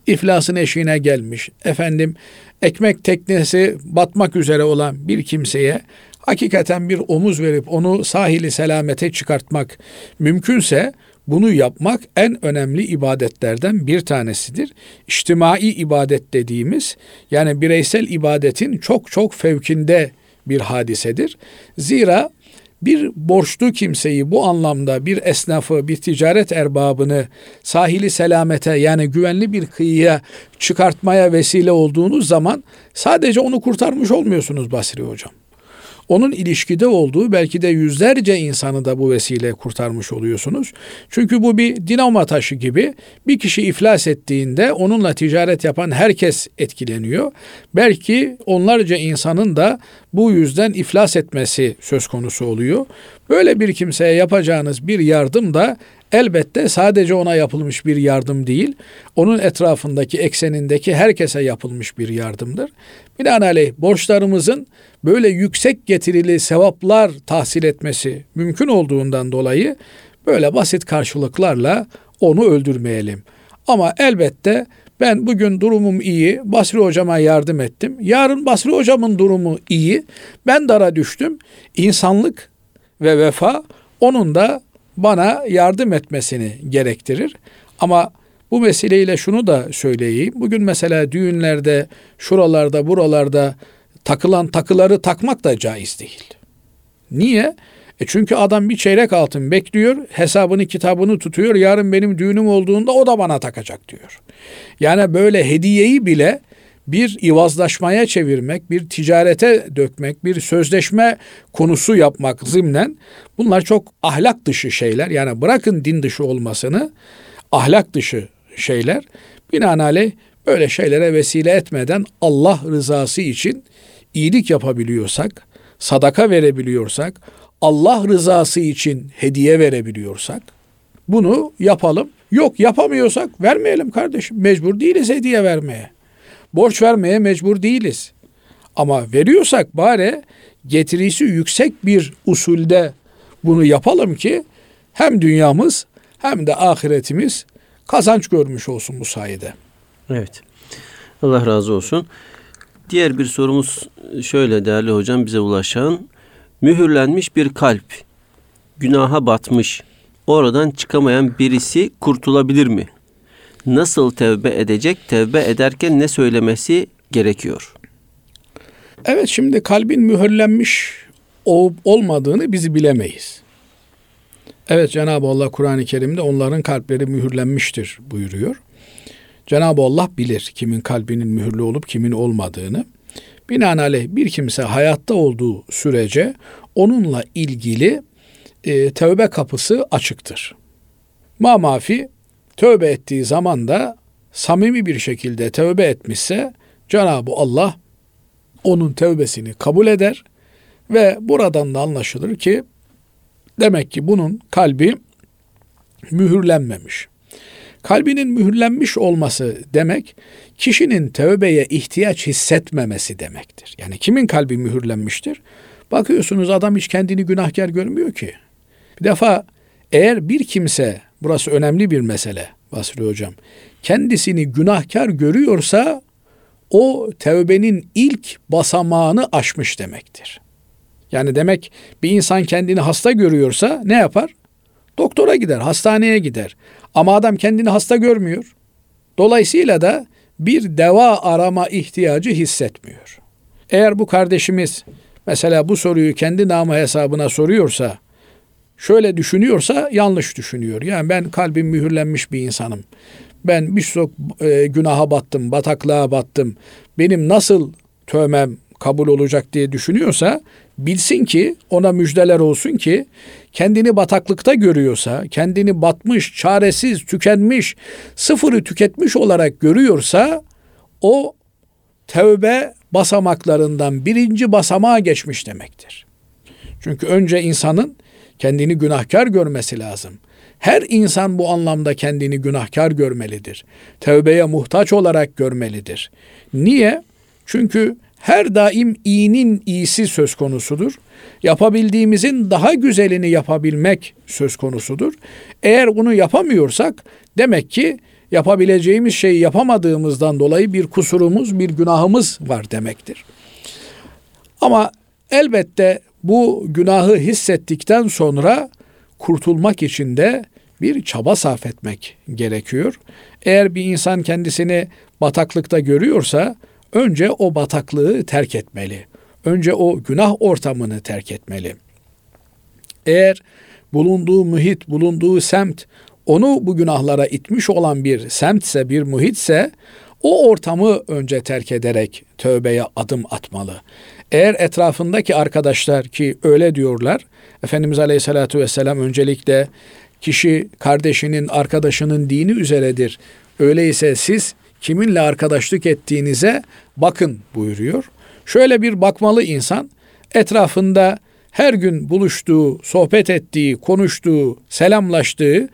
İflasın eşiğine gelmiş. Efendim ekmek teknesi batmak üzere olan bir kimseye hakikaten bir omuz verip onu sahili selamete çıkartmak mümkünse bunu yapmak en önemli ibadetlerden bir tanesidir. İçtimai ibadet dediğimiz yani bireysel ibadetin çok çok fevkinde bir hadisedir. Zira bir borçlu kimseyi bu anlamda bir esnafı, bir ticaret erbabını sahili selamete yani güvenli bir kıyıya çıkartmaya vesile olduğunuz zaman sadece onu kurtarmış olmuyorsunuz Basri Hocam onun ilişkide olduğu belki de yüzlerce insanı da bu vesile kurtarmış oluyorsunuz. Çünkü bu bir dinamo taşı gibi bir kişi iflas ettiğinde onunla ticaret yapan herkes etkileniyor. Belki onlarca insanın da bu yüzden iflas etmesi söz konusu oluyor. Böyle bir kimseye yapacağınız bir yardım da elbette sadece ona yapılmış bir yardım değil, onun etrafındaki eksenindeki herkese yapılmış bir yardımdır. Binaenaleyh borçlarımızın böyle yüksek getirili sevaplar tahsil etmesi mümkün olduğundan dolayı böyle basit karşılıklarla onu öldürmeyelim. Ama elbette ben bugün durumum iyi, Basri hocama yardım ettim. Yarın Basri hocamın durumu iyi, ben dara düştüm. İnsanlık ve vefa onun da bana yardım etmesini gerektirir. Ama bu vesileyle şunu da söyleyeyim. Bugün mesela düğünlerde, şuralarda, buralarda takılan takıları takmak da caiz değil. Niye? E çünkü adam bir çeyrek altın bekliyor, hesabını kitabını tutuyor. Yarın benim düğünüm olduğunda o da bana takacak diyor. Yani böyle hediyeyi bile bir ivazlaşmaya çevirmek, bir ticarete dökmek, bir sözleşme konusu yapmak zimnen bunlar çok ahlak dışı şeyler. Yani bırakın din dışı olmasını ahlak dışı şeyler. Binaenaleyh böyle şeylere vesile etmeden Allah rızası için iyilik yapabiliyorsak, sadaka verebiliyorsak, Allah rızası için hediye verebiliyorsak bunu yapalım. Yok yapamıyorsak vermeyelim kardeşim. Mecbur değiliz hediye vermeye. Borç vermeye mecbur değiliz. Ama veriyorsak bari getirisi yüksek bir usulde bunu yapalım ki hem dünyamız hem de ahiretimiz kazanç görmüş olsun bu sayede. Evet. Allah razı olsun. Diğer bir sorumuz şöyle değerli hocam bize ulaşan. Mühürlenmiş bir kalp, günaha batmış, oradan çıkamayan birisi kurtulabilir mi? Nasıl tevbe edecek? Tevbe ederken ne söylemesi gerekiyor? Evet şimdi kalbin mühürlenmiş olup olmadığını bizi bilemeyiz. Evet Cenab-ı Allah Kur'an-ı Kerim'de onların kalpleri mühürlenmiştir buyuruyor. Cenab-ı Allah bilir kimin kalbinin mühürlü olup kimin olmadığını. Binaenaleyh bir kimse hayatta olduğu sürece onunla ilgili e, tövbe kapısı açıktır. Ma mafi tövbe ettiği zaman da samimi bir şekilde tövbe etmişse Cenab-ı Allah onun tövbesini kabul eder ve buradan da anlaşılır ki demek ki bunun kalbi mühürlenmemiş. Kalbinin mühürlenmiş olması demek kişinin tövbeye ihtiyaç hissetmemesi demektir. Yani kimin kalbi mühürlenmiştir? Bakıyorsunuz adam hiç kendini günahkar görmüyor ki. Bir defa eğer bir kimse, burası önemli bir mesele Basri Hocam, kendisini günahkar görüyorsa o tevbenin ilk basamağını aşmış demektir. Yani demek bir insan kendini hasta görüyorsa ne yapar? Doktora gider, hastaneye gider. Ama adam kendini hasta görmüyor. Dolayısıyla da bir deva arama ihtiyacı hissetmiyor. Eğer bu kardeşimiz mesela bu soruyu kendi namı hesabına soruyorsa, şöyle düşünüyorsa yanlış düşünüyor. Yani ben kalbim mühürlenmiş bir insanım. Ben birçok e, günaha battım, bataklığa battım. Benim nasıl tövmem kabul olacak diye düşünüyorsa bilsin ki ona müjdeler olsun ki kendini bataklıkta görüyorsa, kendini batmış, çaresiz, tükenmiş, sıfırı tüketmiş olarak görüyorsa o tevbe basamaklarından birinci basamağa geçmiş demektir. Çünkü önce insanın kendini günahkar görmesi lazım. Her insan bu anlamda kendini günahkar görmelidir. Tevbeye muhtaç olarak görmelidir. Niye? Çünkü her daim iyinin iyisi söz konusudur. Yapabildiğimizin daha güzelini yapabilmek söz konusudur. Eğer bunu yapamıyorsak demek ki yapabileceğimiz şeyi yapamadığımızdan dolayı bir kusurumuz, bir günahımız var demektir. Ama elbette bu günahı hissettikten sonra kurtulmak için de bir çaba sarf etmek gerekiyor. Eğer bir insan kendisini bataklıkta görüyorsa önce o bataklığı terk etmeli. Önce o günah ortamını terk etmeli. Eğer bulunduğu mühit, bulunduğu semt onu bu günahlara itmiş olan bir semtse, bir muhitse o ortamı önce terk ederek tövbeye adım atmalı. Eğer etrafındaki arkadaşlar ki öyle diyorlar, Efendimiz Aleyhisselatü Vesselam öncelikle kişi kardeşinin, arkadaşının dini üzeredir. Öyleyse siz kiminle arkadaşlık ettiğinize bakın buyuruyor. Şöyle bir bakmalı insan etrafında her gün buluştuğu, sohbet ettiği, konuştuğu, selamlaştığı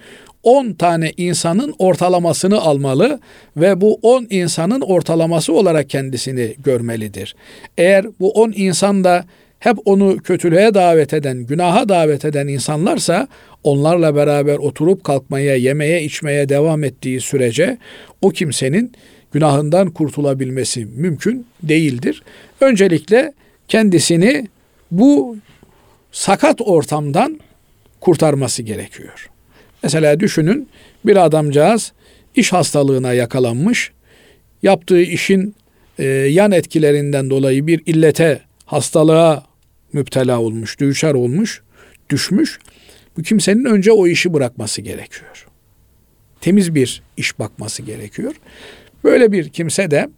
10 tane insanın ortalamasını almalı ve bu 10 insanın ortalaması olarak kendisini görmelidir. Eğer bu 10 insan da hep onu kötülüğe davet eden, günaha davet eden insanlarsa onlarla beraber oturup kalkmaya, yemeye, içmeye devam ettiği sürece o kimsenin günahından kurtulabilmesi mümkün değildir. Öncelikle kendisini bu sakat ortamdan kurtarması gerekiyor. Mesela düşünün bir adamcağız iş hastalığına yakalanmış, yaptığı işin e, yan etkilerinden dolayı bir illete, hastalığa müptela olmuş, düşer olmuş. düşmüş. Bu kimsenin önce o işi bırakması gerekiyor. Temiz bir iş bakması gerekiyor. Böyle bir kimse de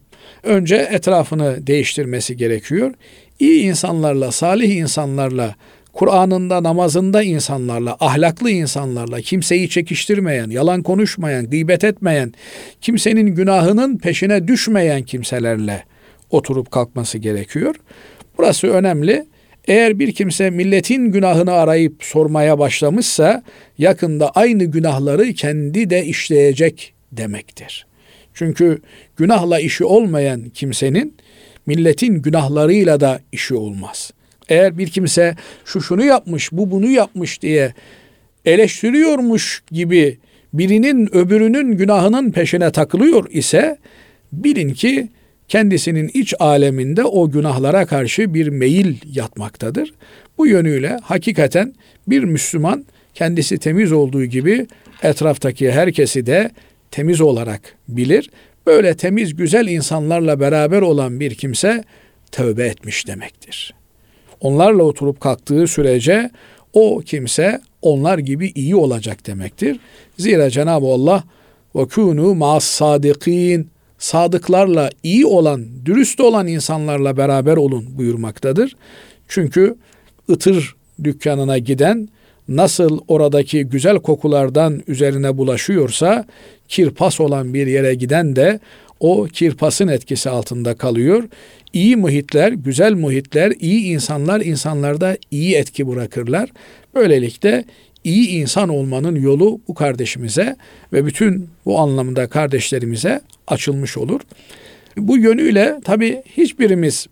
önce etrafını değiştirmesi gerekiyor. İyi insanlarla, salih insanlarla, Kur'an'ında, namazında insanlarla, ahlaklı insanlarla, kimseyi çekiştirmeyen, yalan konuşmayan, gıybet etmeyen, kimsenin günahının peşine düşmeyen kimselerle oturup kalkması gerekiyor. Burası önemli. Eğer bir kimse milletin günahını arayıp sormaya başlamışsa yakında aynı günahları kendi de işleyecek demektir. Çünkü günahla işi olmayan kimsenin milletin günahlarıyla da işi olmaz. Eğer bir kimse şu şunu yapmış, bu bunu yapmış diye eleştiriyormuş gibi birinin öbürünün günahının peşine takılıyor ise bilin ki kendisinin iç aleminde o günahlara karşı bir meyil yatmaktadır. Bu yönüyle hakikaten bir Müslüman kendisi temiz olduğu gibi etraftaki herkesi de temiz olarak bilir. Böyle temiz güzel insanlarla beraber olan bir kimse tövbe etmiş demektir. Onlarla oturup kalktığı sürece o kimse onlar gibi iyi olacak demektir. Zira Cenab-ı Allah ve kunu ma'as sadikin sadıklarla iyi olan, dürüst olan insanlarla beraber olun buyurmaktadır. Çünkü ıtır dükkanına giden nasıl oradaki güzel kokulardan üzerine bulaşıyorsa kirpas olan bir yere giden de o kirpasın etkisi altında kalıyor. İyi muhitler, güzel muhitler, iyi insanlar insanlarda iyi etki bırakırlar. Böylelikle iyi insan olmanın yolu bu kardeşimize ve bütün bu anlamda kardeşlerimize açılmış olur. Bu yönüyle tabi hiçbirimiz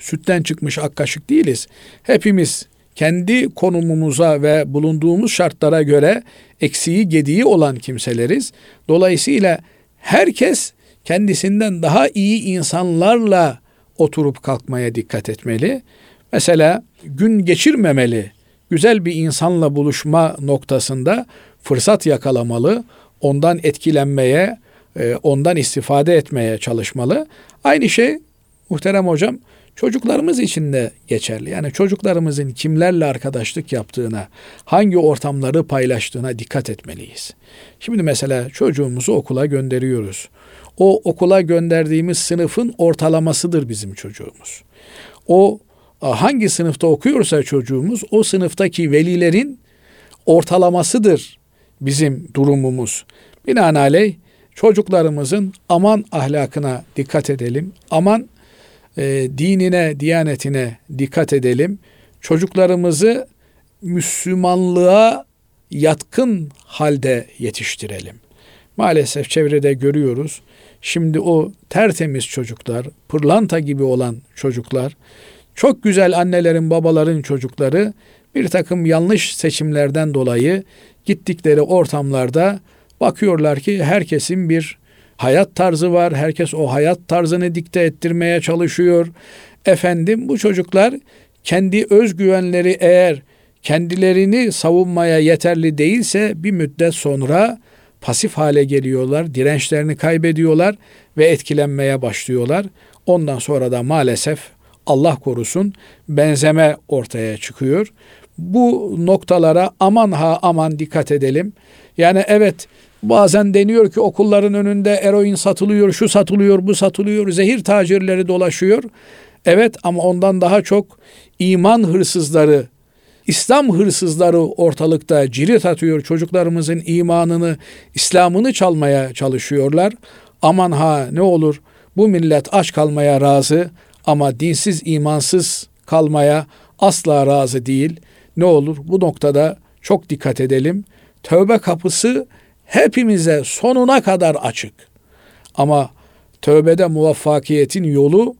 sütten çıkmış ak kaşık değiliz. Hepimiz kendi konumumuza ve bulunduğumuz şartlara göre eksiği gediği olan kimseleriz. Dolayısıyla herkes kendisinden daha iyi insanlarla oturup kalkmaya dikkat etmeli. Mesela gün geçirmemeli. Güzel bir insanla buluşma noktasında fırsat yakalamalı, ondan etkilenmeye, e, ondan istifade etmeye çalışmalı. Aynı şey muhterem hocam çocuklarımız için de geçerli. Yani çocuklarımızın kimlerle arkadaşlık yaptığına, hangi ortamları paylaştığına dikkat etmeliyiz. Şimdi mesela çocuğumuzu okula gönderiyoruz. O okula gönderdiğimiz sınıfın ortalamasıdır bizim çocuğumuz. O hangi sınıfta okuyorsa çocuğumuz o sınıftaki velilerin ortalamasıdır bizim durumumuz. Binaenaleyh çocuklarımızın aman ahlakına dikkat edelim. Aman e, dinine, diyanetine dikkat edelim. Çocuklarımızı Müslümanlığa yatkın halde yetiştirelim. Maalesef çevrede görüyoruz. Şimdi o tertemiz çocuklar, pırlanta gibi olan çocuklar, çok güzel annelerin, babaların çocukları bir takım yanlış seçimlerden dolayı gittikleri ortamlarda bakıyorlar ki herkesin bir hayat tarzı var. Herkes o hayat tarzını dikte ettirmeye çalışıyor. Efendim bu çocuklar kendi özgüvenleri eğer kendilerini savunmaya yeterli değilse bir müddet sonra pasif hale geliyorlar, dirençlerini kaybediyorlar ve etkilenmeye başlıyorlar. Ondan sonra da maalesef Allah korusun benzeme ortaya çıkıyor. Bu noktalara aman ha aman dikkat edelim. Yani evet bazen deniyor ki okulların önünde eroin satılıyor, şu satılıyor, bu satılıyor, zehir tacirleri dolaşıyor. Evet ama ondan daha çok iman hırsızları, İslam hırsızları ortalıkta cirit atıyor. Çocuklarımızın imanını, İslam'ını çalmaya çalışıyorlar. Aman ha ne olur bu millet aç kalmaya razı ama dinsiz, imansız kalmaya asla razı değil. Ne olur bu noktada çok dikkat edelim. Tövbe kapısı hepimize sonuna kadar açık. Ama tövbede muvaffakiyetin yolu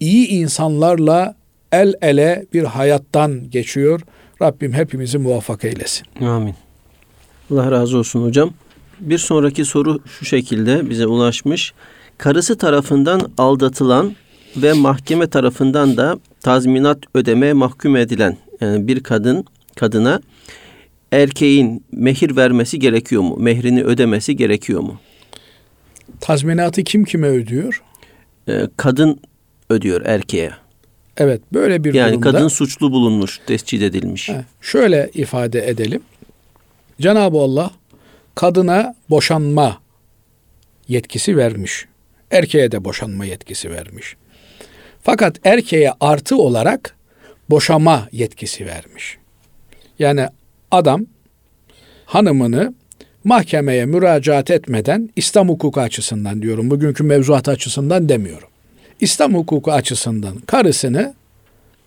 iyi insanlarla el ele bir hayattan geçiyor. Rabbim hepimizi muvaffak eylesin. Amin. Allah razı olsun hocam. Bir sonraki soru şu şekilde bize ulaşmış. Karısı tarafından aldatılan ve mahkeme tarafından da tazminat ödemeye mahkum edilen yani bir kadın kadına erkeğin mehir vermesi gerekiyor mu? Mehrini ödemesi gerekiyor mu? Tazminatı kim kime ödüyor? Ee, kadın ödüyor erkeğe. Evet böyle bir Yani durumda. kadın suçlu bulunmuş, tescil edilmiş. He, şöyle ifade edelim. Cenab-ı Allah kadına boşanma yetkisi vermiş. Erkeğe de boşanma yetkisi vermiş. Fakat erkeğe artı olarak boşama yetkisi vermiş. Yani adam hanımını mahkemeye müracaat etmeden İslam hukuku açısından diyorum. Bugünkü mevzuat açısından demiyorum. İslam hukuku açısından karısını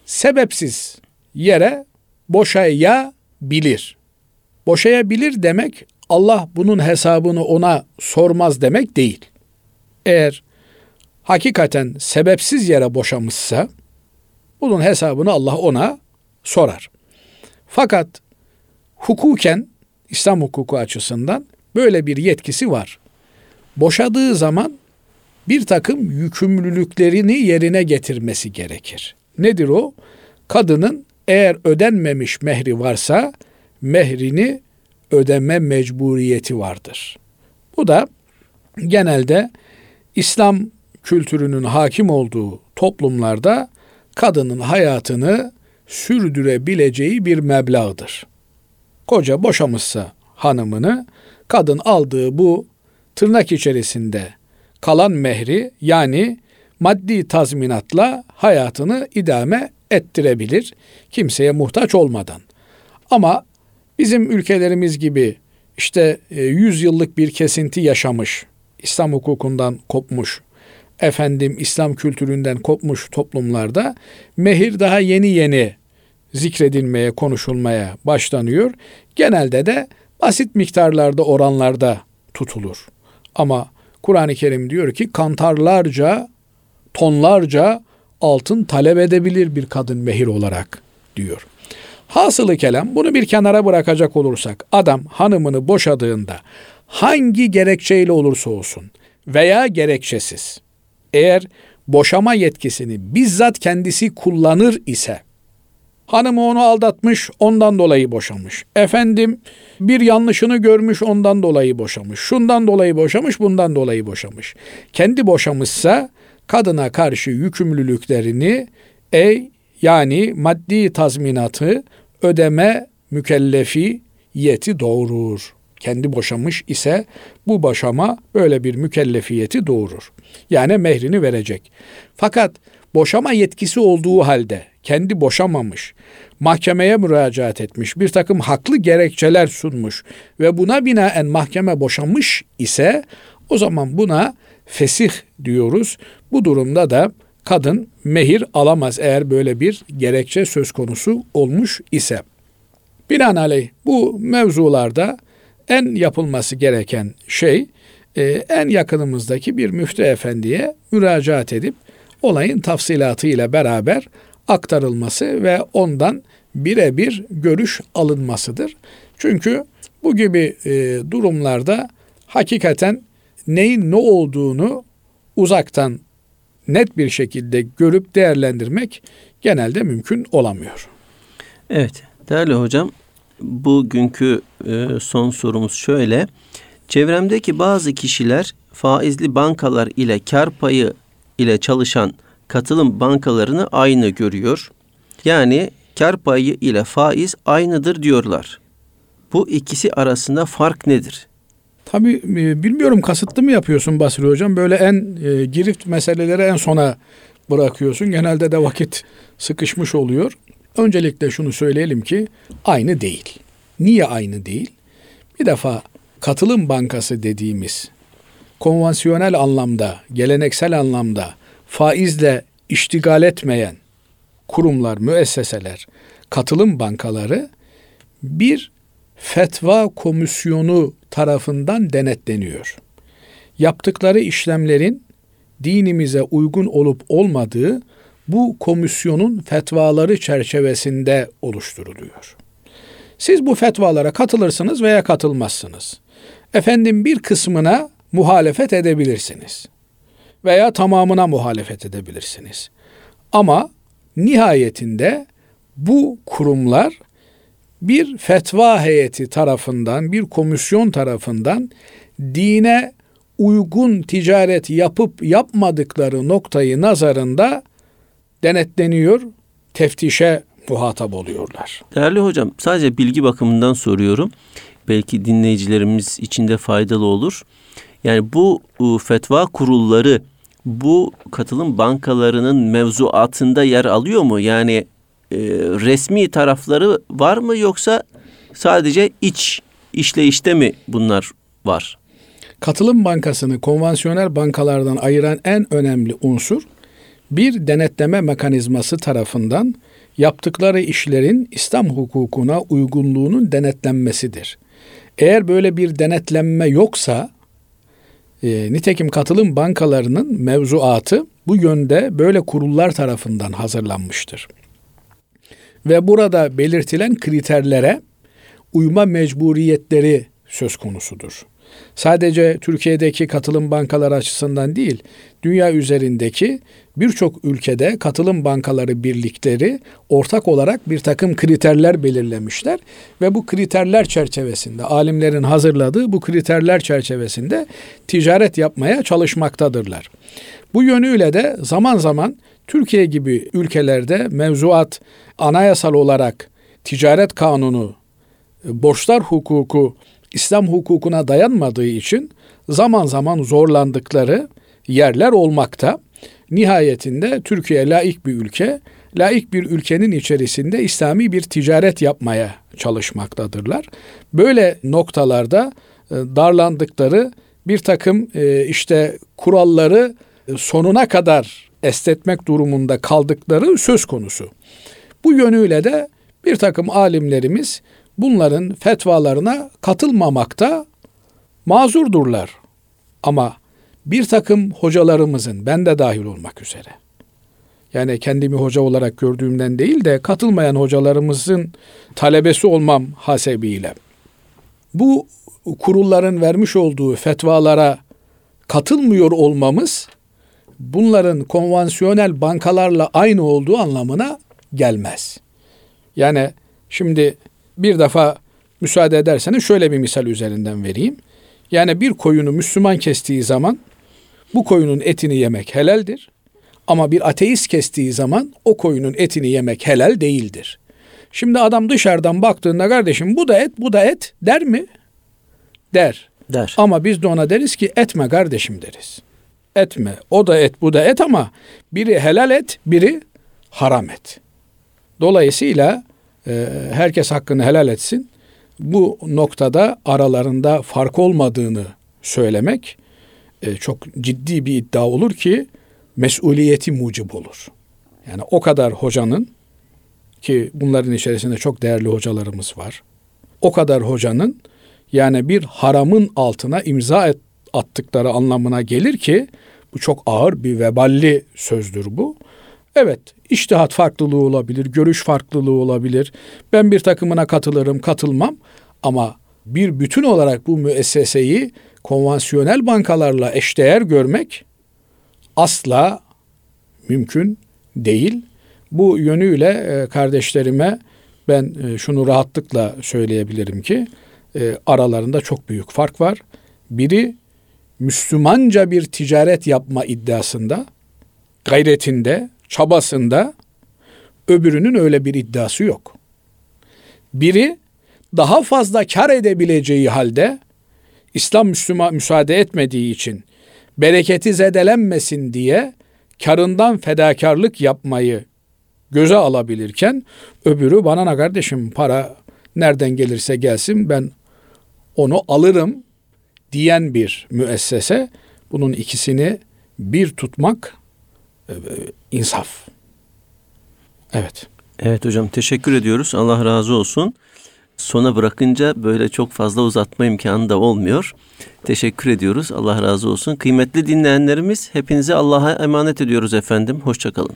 sebepsiz yere boşayabilir. Boşayabilir demek Allah bunun hesabını ona sormaz demek değil. Eğer hakikaten sebepsiz yere boşamışsa bunun hesabını Allah ona sorar. Fakat hukuken İslam hukuku açısından böyle bir yetkisi var. Boşadığı zaman bir takım yükümlülüklerini yerine getirmesi gerekir. Nedir o? Kadının eğer ödenmemiş mehri varsa mehrini ödeme mecburiyeti vardır. Bu da genelde İslam kültürünün hakim olduğu toplumlarda kadının hayatını sürdürebileceği bir meblağdır. Koca boşamışsa hanımını, kadın aldığı bu tırnak içerisinde kalan mehri yani maddi tazminatla hayatını idame ettirebilir kimseye muhtaç olmadan. Ama bizim ülkelerimiz gibi işte 100 yıllık bir kesinti yaşamış, İslam hukukundan kopmuş, efendim İslam kültüründen kopmuş toplumlarda mehir daha yeni yeni zikredilmeye, konuşulmaya başlanıyor. Genelde de basit miktarlarda, oranlarda tutulur. Ama Kur'an-ı Kerim diyor ki kantarlarca, tonlarca altın talep edebilir bir kadın mehir olarak diyor. Hasılı kelam bunu bir kenara bırakacak olursak adam hanımını boşadığında hangi gerekçeyle olursa olsun veya gerekçesiz eğer boşama yetkisini bizzat kendisi kullanır ise hanımı onu aldatmış ondan dolayı boşamış. Efendim bir yanlışını görmüş ondan dolayı boşamış. Şundan dolayı boşamış bundan dolayı boşamış. Kendi boşamışsa kadına karşı yükümlülüklerini ey yani maddi tazminatı ödeme mükellefiyeti doğurur. Kendi boşamış ise bu boşama böyle bir mükellefiyeti doğurur. Yani mehrini verecek. Fakat boşama yetkisi olduğu halde kendi boşamamış, mahkemeye müracaat etmiş, bir takım haklı gerekçeler sunmuş ve buna binaen mahkeme boşamış ise o zaman buna fesih diyoruz. Bu durumda da kadın mehir alamaz eğer böyle bir gerekçe söz konusu olmuş ise. Binaenaleyh bu mevzularda en yapılması gereken şey e, en yakınımızdaki bir müftü efendiye müracaat edip olayın tafsilatı ile beraber aktarılması ve ondan birebir görüş alınmasıdır. Çünkü bu gibi e, durumlarda hakikaten neyin ne olduğunu uzaktan net bir şekilde görüp değerlendirmek genelde mümkün olamıyor. Evet değerli hocam bugünkü e, son sorumuz şöyle. Çevremdeki bazı kişiler faizli bankalar ile kar payı ile çalışan katılım bankalarını aynı görüyor. Yani kar payı ile faiz aynıdır diyorlar. Bu ikisi arasında fark nedir? Tabii e, bilmiyorum kasıtlı mı yapıyorsun Basri Hocam? Böyle en e, girift meseleleri en sona bırakıyorsun. Genelde de vakit sıkışmış oluyor. Öncelikle şunu söyleyelim ki aynı değil. Niye aynı değil? Bir defa katılım bankası dediğimiz konvansiyonel anlamda, geleneksel anlamda faizle iştigal etmeyen kurumlar, müesseseler, katılım bankaları bir fetva komisyonu tarafından denetleniyor. Yaptıkları işlemlerin dinimize uygun olup olmadığı bu komisyonun fetvaları çerçevesinde oluşturuluyor. Siz bu fetvalara katılırsınız veya katılmazsınız. Efendim bir kısmına muhalefet edebilirsiniz veya tamamına muhalefet edebilirsiniz. Ama nihayetinde bu kurumlar bir fetva heyeti tarafından, bir komisyon tarafından dine uygun ticaret yapıp yapmadıkları noktayı nazarında denetleniyor, teftişe muhatap oluyorlar. Değerli hocam sadece bilgi bakımından soruyorum. Belki dinleyicilerimiz için de faydalı olur. Yani bu e, fetva kurulları bu katılım bankalarının mevzuatında yer alıyor mu? Yani e, resmi tarafları var mı yoksa sadece iç işleyişte mi bunlar var? Katılım bankasını konvansiyonel bankalardan ayıran en önemli unsur bir denetleme mekanizması tarafından yaptıkları işlerin İslam hukukuna uygunluğunun denetlenmesidir. Eğer böyle bir denetlenme yoksa e, nitekim katılım bankalarının mevzuatı bu yönde böyle kurullar tarafından hazırlanmıştır. Ve burada belirtilen kriterlere uyma mecburiyetleri söz konusudur. Sadece Türkiye'deki katılım bankaları açısından değil, dünya üzerindeki birçok ülkede katılım bankaları birlikleri ortak olarak bir takım kriterler belirlemişler ve bu kriterler çerçevesinde alimlerin hazırladığı bu kriterler çerçevesinde ticaret yapmaya çalışmaktadırlar. Bu yönüyle de zaman zaman Türkiye gibi ülkelerde mevzuat anayasal olarak ticaret kanunu, borçlar hukuku İslam hukukuna dayanmadığı için zaman zaman zorlandıkları yerler olmakta. Nihayetinde Türkiye laik bir ülke, laik bir ülkenin içerisinde İslami bir ticaret yapmaya çalışmaktadırlar. Böyle noktalarda e, darlandıkları bir takım e, işte kuralları e, sonuna kadar estetmek durumunda kaldıkları söz konusu. Bu yönüyle de bir takım alimlerimiz bunların fetvalarına katılmamakta mazurdurlar. Ama bir takım hocalarımızın, ben de dahil olmak üzere, yani kendimi hoca olarak gördüğümden değil de katılmayan hocalarımızın talebesi olmam hasebiyle, bu kurulların vermiş olduğu fetvalara katılmıyor olmamız, bunların konvansiyonel bankalarla aynı olduğu anlamına gelmez. Yani şimdi bir defa müsaade ederseniz şöyle bir misal üzerinden vereyim. Yani bir koyunu Müslüman kestiği zaman bu koyunun etini yemek helaldir. Ama bir ateist kestiği zaman o koyunun etini yemek helal değildir. Şimdi adam dışarıdan baktığında kardeşim bu da et bu da et der mi? Der. Der. Ama biz de ona deriz ki etme kardeşim deriz. Etme. O da et bu da et ama biri helal et biri haram et. Dolayısıyla herkes hakkını helal etsin. Bu noktada aralarında fark olmadığını söylemek e, çok ciddi bir iddia olur ki mesuliyeti mucib olur. Yani o kadar hocanın ki bunların içerisinde çok değerli hocalarımız var. O kadar hocanın yani bir haramın altına imza attıkları anlamına gelir ki bu çok ağır bir veballi sözdür bu. Evet, iştihat farklılığı olabilir, görüş farklılığı olabilir. Ben bir takımına katılırım, katılmam ama bir bütün olarak bu müesseseyi konvansiyonel bankalarla eşdeğer görmek asla mümkün değil. Bu yönüyle e, kardeşlerime ben e, şunu rahatlıkla söyleyebilirim ki e, aralarında çok büyük fark var. Biri Müslümanca bir ticaret yapma iddiasında, gayretinde, çabasında öbürünün öyle bir iddiası yok. Biri daha fazla kar edebileceği halde İslam Müslüman müsaade etmediği için bereketi zedelenmesin diye karından fedakarlık yapmayı göze alabilirken öbürü bana ne kardeşim para nereden gelirse gelsin ben onu alırım diyen bir müessese bunun ikisini bir tutmak insaf. Evet. Evet hocam teşekkür ediyoruz. Allah razı olsun. Sona bırakınca böyle çok fazla uzatma imkanı da olmuyor. Teşekkür ediyoruz. Allah razı olsun. Kıymetli dinleyenlerimiz hepinize Allah'a emanet ediyoruz efendim. Hoşçakalın.